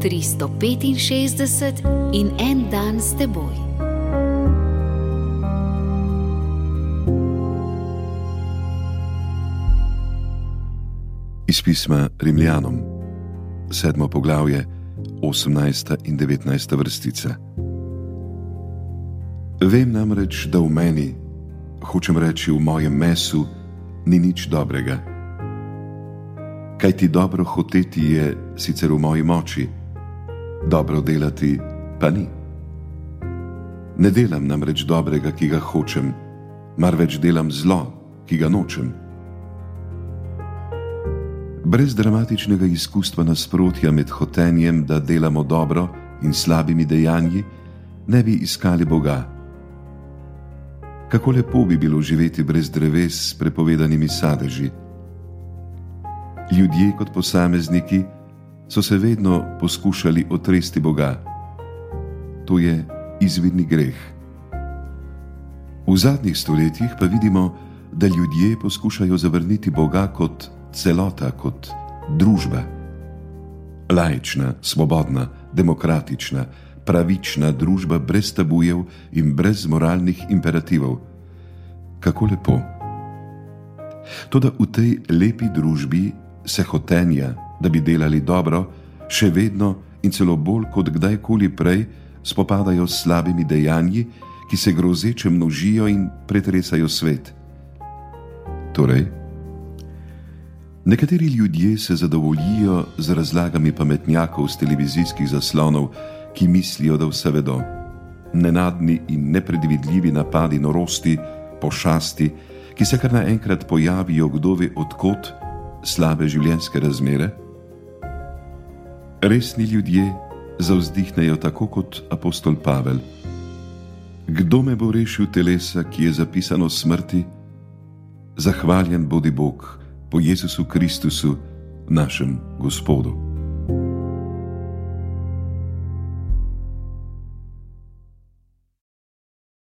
365 in en dan s teboj. Iz pisma Rimljanom, sedmo poglavje, 18 in 19 vrstica. Vem namreč, da v meni, hočem reči v mojem mesu, ni nič dobrega. Kaj ti dobro hoteti je sicer v moji moči, dobro delati pa ni. Ne delam namreč dobrega, ki ga hočem, marveč delam zlo, ki ga nočem. Brez dramatičnega izkustva nasprotja med hotenjem, da delamo dobro in slabimi dejanji, ne bi iskali Boga. Kako lepo bi bilo živeti brez dreves s prepovedanimi sadeži. Ljudje kot posamezniki so se vedno poskušali otresti Boga. To je izvidni greh. V zadnjih stoletjih pa vidimo, da ljudje poskušajo zavrniti Boga kot celota, kot družba. Lajčna, svobodna, demokratična, pravična družba brez tabujev in brez moralnih imperativov. Kako lepo. Toda v tej lepi družbi se hotenja, da bi delali dobro, še vedno in celo bolj kot kdajkoli prej spopadajo s slabimi dejanji, ki se grozeče množijo in pretresajo svet. Torej, nekateri ljudje se zadovoljijo z razlagami pametnjakov z televizijskih zaslonov, ki mislijo, da vse vedo. Nenadni in nepredvidljivi napadi norosti, pošasti, ki se kar naenkrat pojavijo, kdo ve odkot, slabe življenjske razmere. Resni ljudje zavzdihnejo tako kot apostol Pavel. Kdo me bo rešil telesa, ki je zapisano smrti? Zahvaljen bodi Bog po Jezusu Kristusu, našem Gospodu.